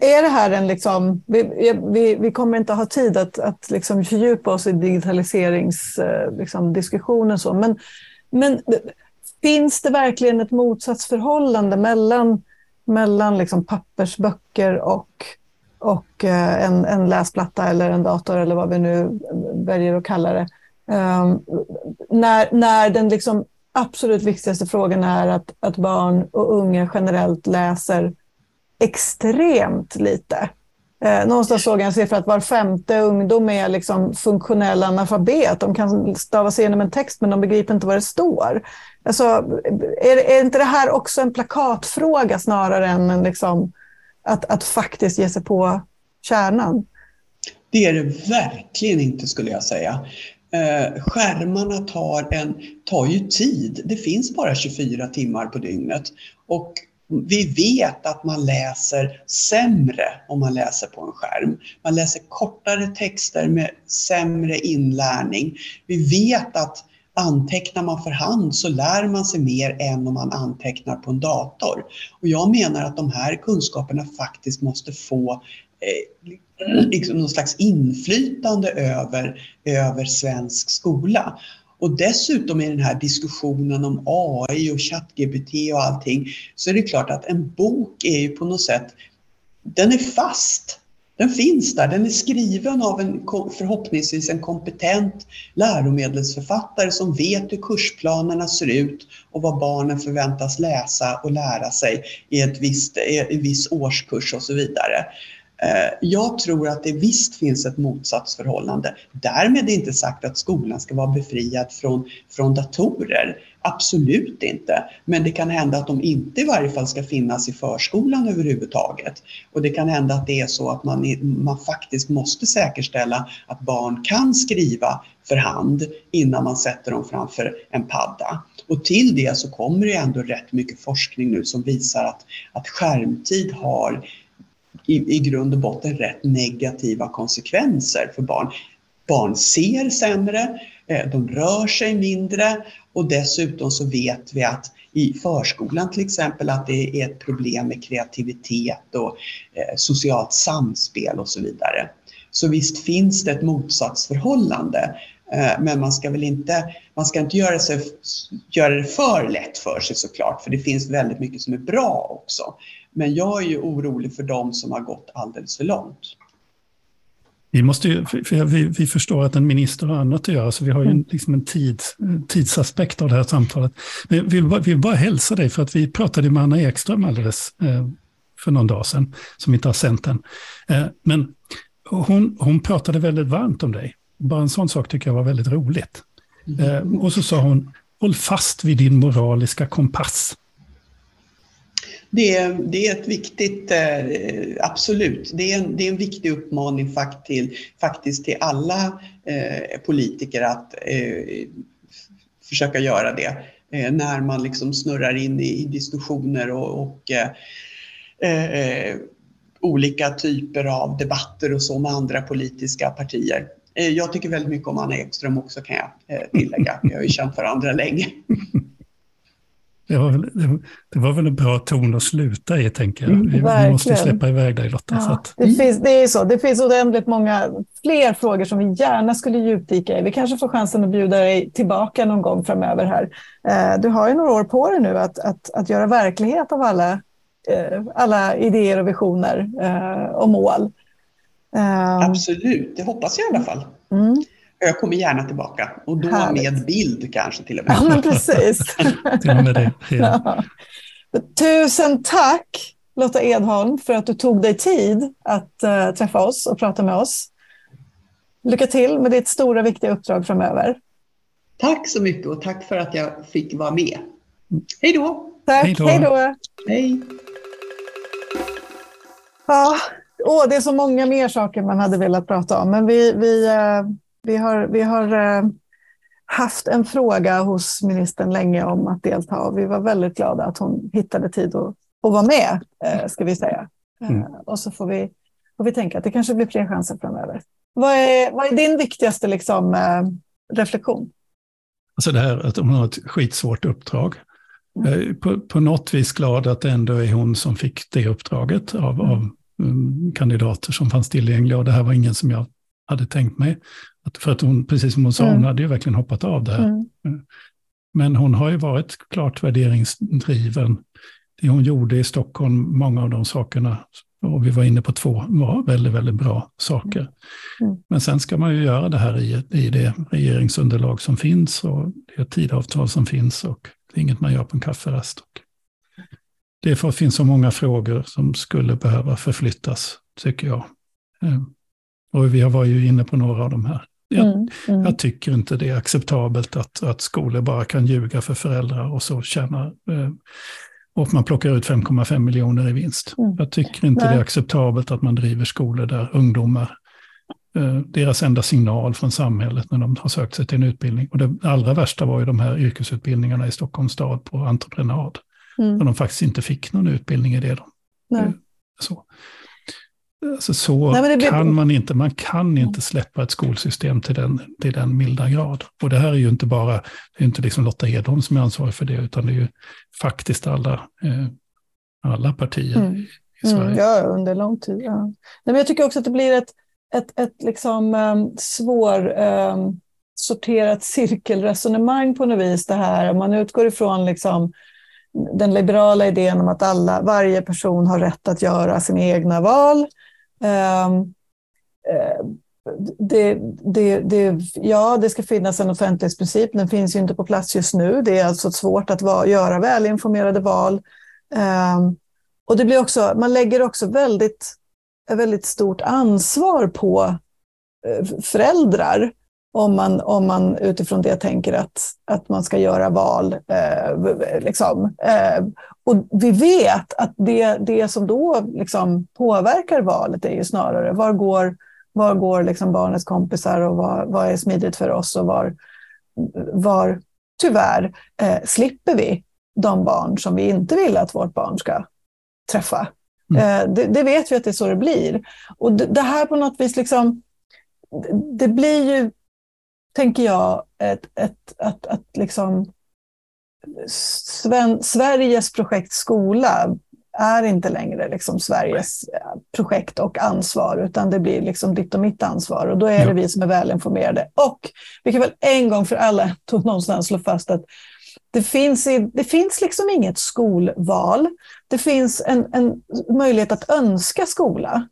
Är det här en liksom, vi, vi, vi kommer inte ha tid att, att liksom fördjupa oss i digitaliseringsdiskussionen eh, liksom, så, men, men finns det verkligen ett motsatsförhållande mellan, mellan liksom pappersböcker och, och eh, en, en läsplatta eller en dator eller vad vi nu väljer att kalla det? Um, när, när den liksom absolut viktigaste frågan är att, att barn och unga generellt läser extremt lite. Eh, någonstans såg jag en siffra att var femte ungdom är liksom funktionell analfabet. De kan stava sig igenom en text men de begriper inte vad det står. Alltså, är, är inte det här också en plakatfråga snarare än en liksom, att, att faktiskt ge sig på kärnan? Det är det verkligen inte skulle jag säga. Eh, skärmarna tar, en, tar ju tid. Det finns bara 24 timmar på dygnet. Och vi vet att man läser sämre om man läser på en skärm. Man läser kortare texter med sämre inlärning. Vi vet att antecknar man för hand så lär man sig mer än om man antecknar på en dator. Och jag menar att de här kunskaperna faktiskt måste få eh, liksom någon slags inflytande över, över svensk skola. Och dessutom i den här diskussionen om AI och ChatGPT och allting så är det klart att en bok är ju på något sätt, den är fast. Den finns där, den är skriven av en förhoppningsvis en kompetent läromedelsförfattare som vet hur kursplanerna ser ut och vad barnen förväntas läsa och lära sig i ett visst, i en viss årskurs och så vidare. Eh, jag tror att det visst finns ett motsatsförhållande. Därmed är inte sagt att skolan ska vara befriad från, från datorer. Absolut inte. Men det kan hända att de inte i varje fall ska finnas i förskolan överhuvudtaget. Och det kan hända att det är så att man, man faktiskt måste säkerställa att barn kan skriva för hand innan man sätter dem framför en padda. Och till det så kommer det ändå rätt mycket forskning nu som visar att, att skärmtid har i, i grund och botten rätt negativa konsekvenser för barn. Barn ser sämre, eh, de rör sig mindre och dessutom så vet vi att i förskolan till exempel att det är ett problem med kreativitet och eh, socialt samspel och så vidare. Så visst finns det ett motsatsförhållande. Eh, men man ska väl inte, man ska inte göra, sig, göra det för lätt för sig såklart, för det finns väldigt mycket som är bra också. Men jag är ju orolig för dem som har gått alldeles för långt. Vi, måste ju, för vi, vi förstår att en minister har annat att göra, så vi har ju en, liksom en tid, tidsaspekt av det här samtalet. Men vi vill, vill bara hälsa dig, för att vi pratade med Anna Ekström alldeles eh, för någon dag sedan, som inte har sänt den. Eh, men hon, hon pratade väldigt varmt om dig. Bara en sån sak tycker jag var väldigt roligt. Mm. Eh, och så sa hon, håll fast vid din moraliska kompass. Det är, det är ett viktigt, eh, absolut, det är, en, det är en viktig uppmaning fakt till, faktiskt till alla eh, politiker att eh, försöka göra det. När man liksom snurrar in i, diskussioner och, och eh, olika typer av debatter och så med andra politiska partier. Jag tycker väldigt mycket om Anna Ekström också kan jag tillägga. Vi har ju känt varandra länge. Det var, väl, det var väl en bra ton att sluta i, tänker jag. Vi, vi måste släppa iväg dig, Lotta. Ja, att... det, finns, det är så. Det finns oändligt många fler frågor som vi gärna skulle djupdyka i. Vi kanske får chansen att bjuda dig tillbaka någon gång framöver här. Eh, du har ju några år på dig nu att, att, att göra verklighet av alla, eh, alla idéer och visioner eh, och mål. Absolut, det hoppas jag i alla fall. Mm. Jag kommer gärna tillbaka och då Härligt. med bild kanske till och med. Ja, men precis. till och med det. Ja. Ja. Tusen tack Lotta Edholm för att du tog dig tid att uh, träffa oss och prata med oss. Lycka till med ditt stora viktiga uppdrag framöver. Tack så mycket och tack för att jag fick vara med. Hej då! Tack, hej då! Hej. Ja, åh, det är så många mer saker man hade velat prata om, men vi, vi, uh, vi har, vi har eh, haft en fråga hos ministern länge om att delta och vi var väldigt glada att hon hittade tid att, att vara med, eh, ska vi säga. Mm. Eh, och så får vi, får vi tänka att det kanske blir fler chanser framöver. vad, är, vad är din viktigaste liksom, reflektion? Alltså det här att hon har ett skitsvårt uppdrag. Är på, på något vis glad att det ändå är hon som fick det uppdraget av, mm. av um, kandidater som fanns tillgängliga. Och det här var ingen som jag hade tänkt mig. Att, för att hon, precis som hon sa, mm. hon hade ju verkligen hoppat av det här. Mm. Men hon har ju varit klart värderingsdriven. Det hon gjorde i Stockholm, många av de sakerna, och vi var inne på två, var väldigt, väldigt bra saker. Mm. Men sen ska man ju göra det här i, i det regeringsunderlag som finns och det tidavtal som finns och det är inget man gör på en kafferast. Och det finns så många frågor som skulle behöva förflyttas, tycker jag. Eh, och vi var ju inne på några av de här. Jag, mm, mm. jag, tycker inte det är acceptabelt att, att skolor bara kan ljuga för föräldrar och så tjänar eh, och man plockar ut 5,5 miljoner i vinst. Mm. Jag tycker inte Nej. det är acceptabelt att man driver skolor där ungdomar, eh, deras enda signal från samhället när de har sökt sig till en utbildning. Och det allra värsta var ju de här yrkesutbildningarna i Stockholms stad på entreprenad. Mm. Där de faktiskt inte fick någon utbildning i det. De, eh, så. Alltså så Nej, blir... kan man inte, man kan inte släppa ett skolsystem till den, till den milda grad. Och det här är ju inte bara, det är inte liksom Lotta Edholm som är ansvarig för det, utan det är ju faktiskt alla, eh, alla partier mm. i Sverige. Mm, ja, under lång tid. Ja. Nej, men jag tycker också att det blir ett, ett, ett liksom, um, svår um, sorterat cirkelresonemang på något vis det här. Om man utgår ifrån liksom, den liberala idén om att alla, varje person har rätt att göra sina egna val Ehm, eh, det, det, det, ja, det ska finnas en offentlighetsprincip. Den finns ju inte på plats just nu. Det är alltså svårt att va, göra välinformerade val. Um, och det blir också, man lägger också väldigt, väldigt stort ansvar på eh, föräldrar om man, om man utifrån det tänker att, att man ska göra val. Eh, liksom. eh, och vi vet att det, det som då liksom påverkar valet är ju snarare var går, var går liksom barnets kompisar och vad, vad är smidigt för oss och var, var tyvärr eh, slipper vi de barn som vi inte vill att vårt barn ska träffa. Mm. Eh, det, det, vet vi att det är så det blir. Och det, det här på något vis, liksom, det blir ju tänker jag, ett, ett, att, att liksom Sven, Sveriges projekt skola är inte längre liksom Sveriges eh, projekt och ansvar, utan det blir liksom ditt och mitt ansvar. Och då är det vi som är välinformerade. Och vi kan väl en gång för alla någonstans slå fast att det finns, i, det finns liksom inget skolval. Det finns en, en möjlighet att önska skola.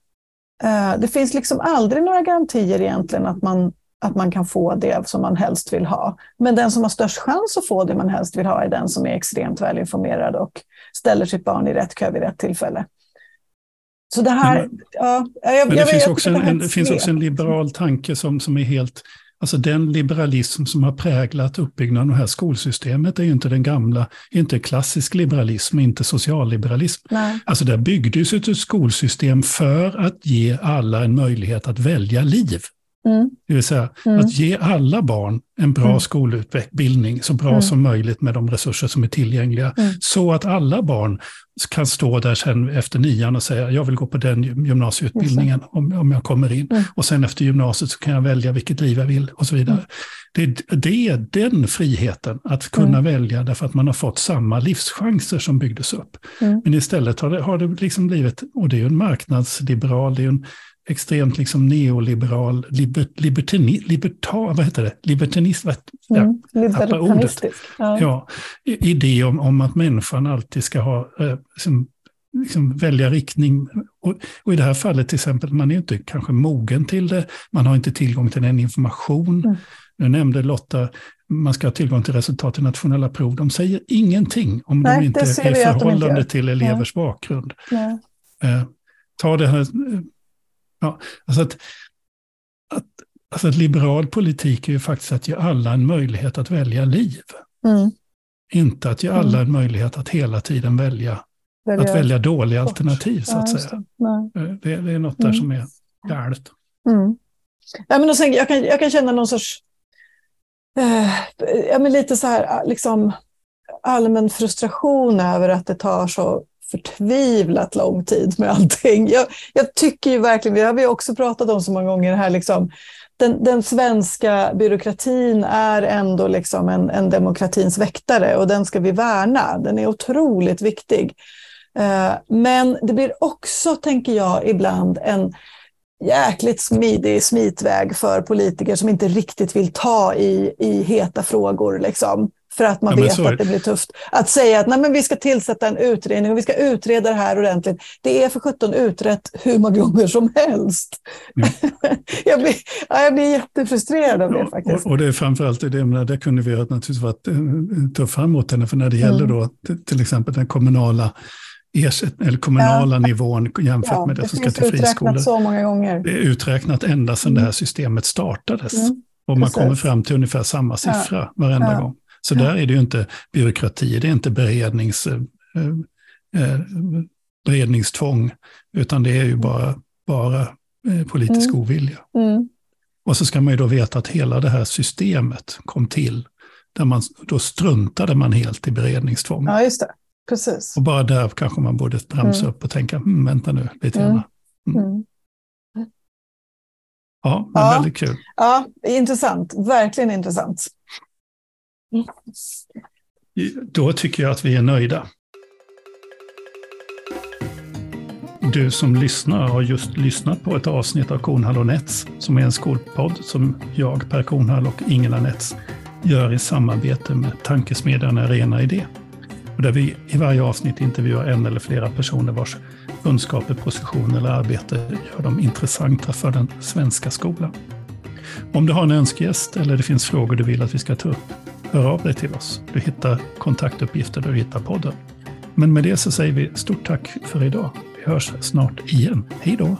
Uh, det finns liksom aldrig några garantier egentligen att man att man kan få det som man helst vill ha. Men den som har störst chans att få det man helst vill ha är den som är extremt välinformerad och ställer sitt barn i rätt kö vid rätt tillfälle. Så det här... Men, ja, jag, men det, finns, också en, en, det finns också en liberal tanke som, som är helt... Alltså den liberalism som har präglat uppbyggnaden av det här skolsystemet är ju inte den gamla, inte klassisk liberalism, inte socialliberalism. Nej. Alltså där byggdes ett skolsystem för att ge alla en möjlighet att välja liv. Mm. Det vill säga mm. att ge alla barn en bra mm. skolutbildning, så bra mm. som möjligt med de resurser som är tillgängliga. Mm. Så att alla barn kan stå där sen efter nian och säga, jag vill gå på den gymnasieutbildningen om, om jag kommer in. Mm. Och sen efter gymnasiet så kan jag välja vilket liv jag vill och så vidare. Det, det är den friheten, att kunna välja därför att man har fått samma livschanser som byggdes upp. Men istället har det, har det liksom blivit, och det är ju en marknadsliberal, det är en extremt liksom neoliberal, liber, libertini, libertar, vad heter det? Libertanism, mm, libertanistisk. Ja. ja. idé om, om att människan alltid ska ha, eh, liksom, liksom välja riktning. Och, och, i det här fallet till exempel, man är inte kanske mogen till det, man har inte tillgång till den information. Mm. Nu nämnde Lotta, man ska ha tillgång till resultat i nationella prov. De säger ingenting om Nej, de inte är i förhållande till elevers ja. bakgrund. Ja. Eh, ta det här Ja, alltså att, att, alltså att liberal politik är ju faktiskt att ge alla en möjlighet att välja liv. Mm. Inte att ge alla mm. en möjlighet att hela tiden välja, välja att välja dåliga alternativ, så att säga. Det. Det, det. är något där mm. som är galet. Mm. Ja, men sen, jag, kan, jag kan känna någon sorts, eh, ja, men lite så här, liksom, allmän frustration över att det tar så förtvivlat lång tid med allting. Jag, jag tycker ju verkligen, det har vi också pratat om så många gånger här, liksom, den, den svenska byråkratin är ändå liksom en, en demokratins väktare och den ska vi värna. Den är otroligt viktig. Eh, men det blir också, tänker jag, ibland en jäkligt smidig smitväg för politiker som inte riktigt vill ta i, i heta frågor. Liksom för att man ja, vet att det blir tufft. Att säga att Nej, men vi ska tillsätta en utredning och vi ska utreda det här ordentligt. Det är för 17 utrett hur många gånger som helst. Ja. jag, blir, ja, jag blir jättefrustrerad av det faktiskt. Och, och det är framförallt det, men där kunde vi naturligtvis varit eh, tuffare mot henne, för när det gäller mm. då till exempel den kommunala eller kommunala ja. nivån jämfört ja, med det, det som ska till friskolor. så många gånger. Det är uträknat ända sedan mm. det här systemet startades. Mm. Och man Precis. kommer fram till ungefär samma siffra ja. varenda ja. gång. Så där är det ju inte byråkrati, det är inte berednings, eh, eh, beredningstvång, utan det är ju bara, bara eh, politisk mm. ovilja. Mm. Och så ska man ju då veta att hela det här systemet kom till, där man, då struntade man helt i beredningstvång. Ja, just det. Precis. Och bara där kanske man borde bromsa mm. upp och tänka, hm, vänta nu lite grann. Mm. mm. Ja, men ja. väldigt kul. Ja, intressant. Verkligen intressant. Då tycker jag att vi är nöjda. Du som lyssnar har just lyssnat på ett avsnitt av Kornhall och Nets, som är en skolpodd som jag, Per Kornhall och Ingela Nets gör i samarbete med tankesmedjan Arena Idé. Och där vi i varje avsnitt intervjuar en eller flera personer vars kunskaper, position eller arbete gör dem intressanta för den svenska skolan. Om du har en önskegäst eller det finns frågor du vill att vi ska ta upp, hör av dig till oss. Du hittar kontaktuppgifter där du hittar podden. Men med det så säger vi stort tack för idag. Vi hörs snart igen. Hej då!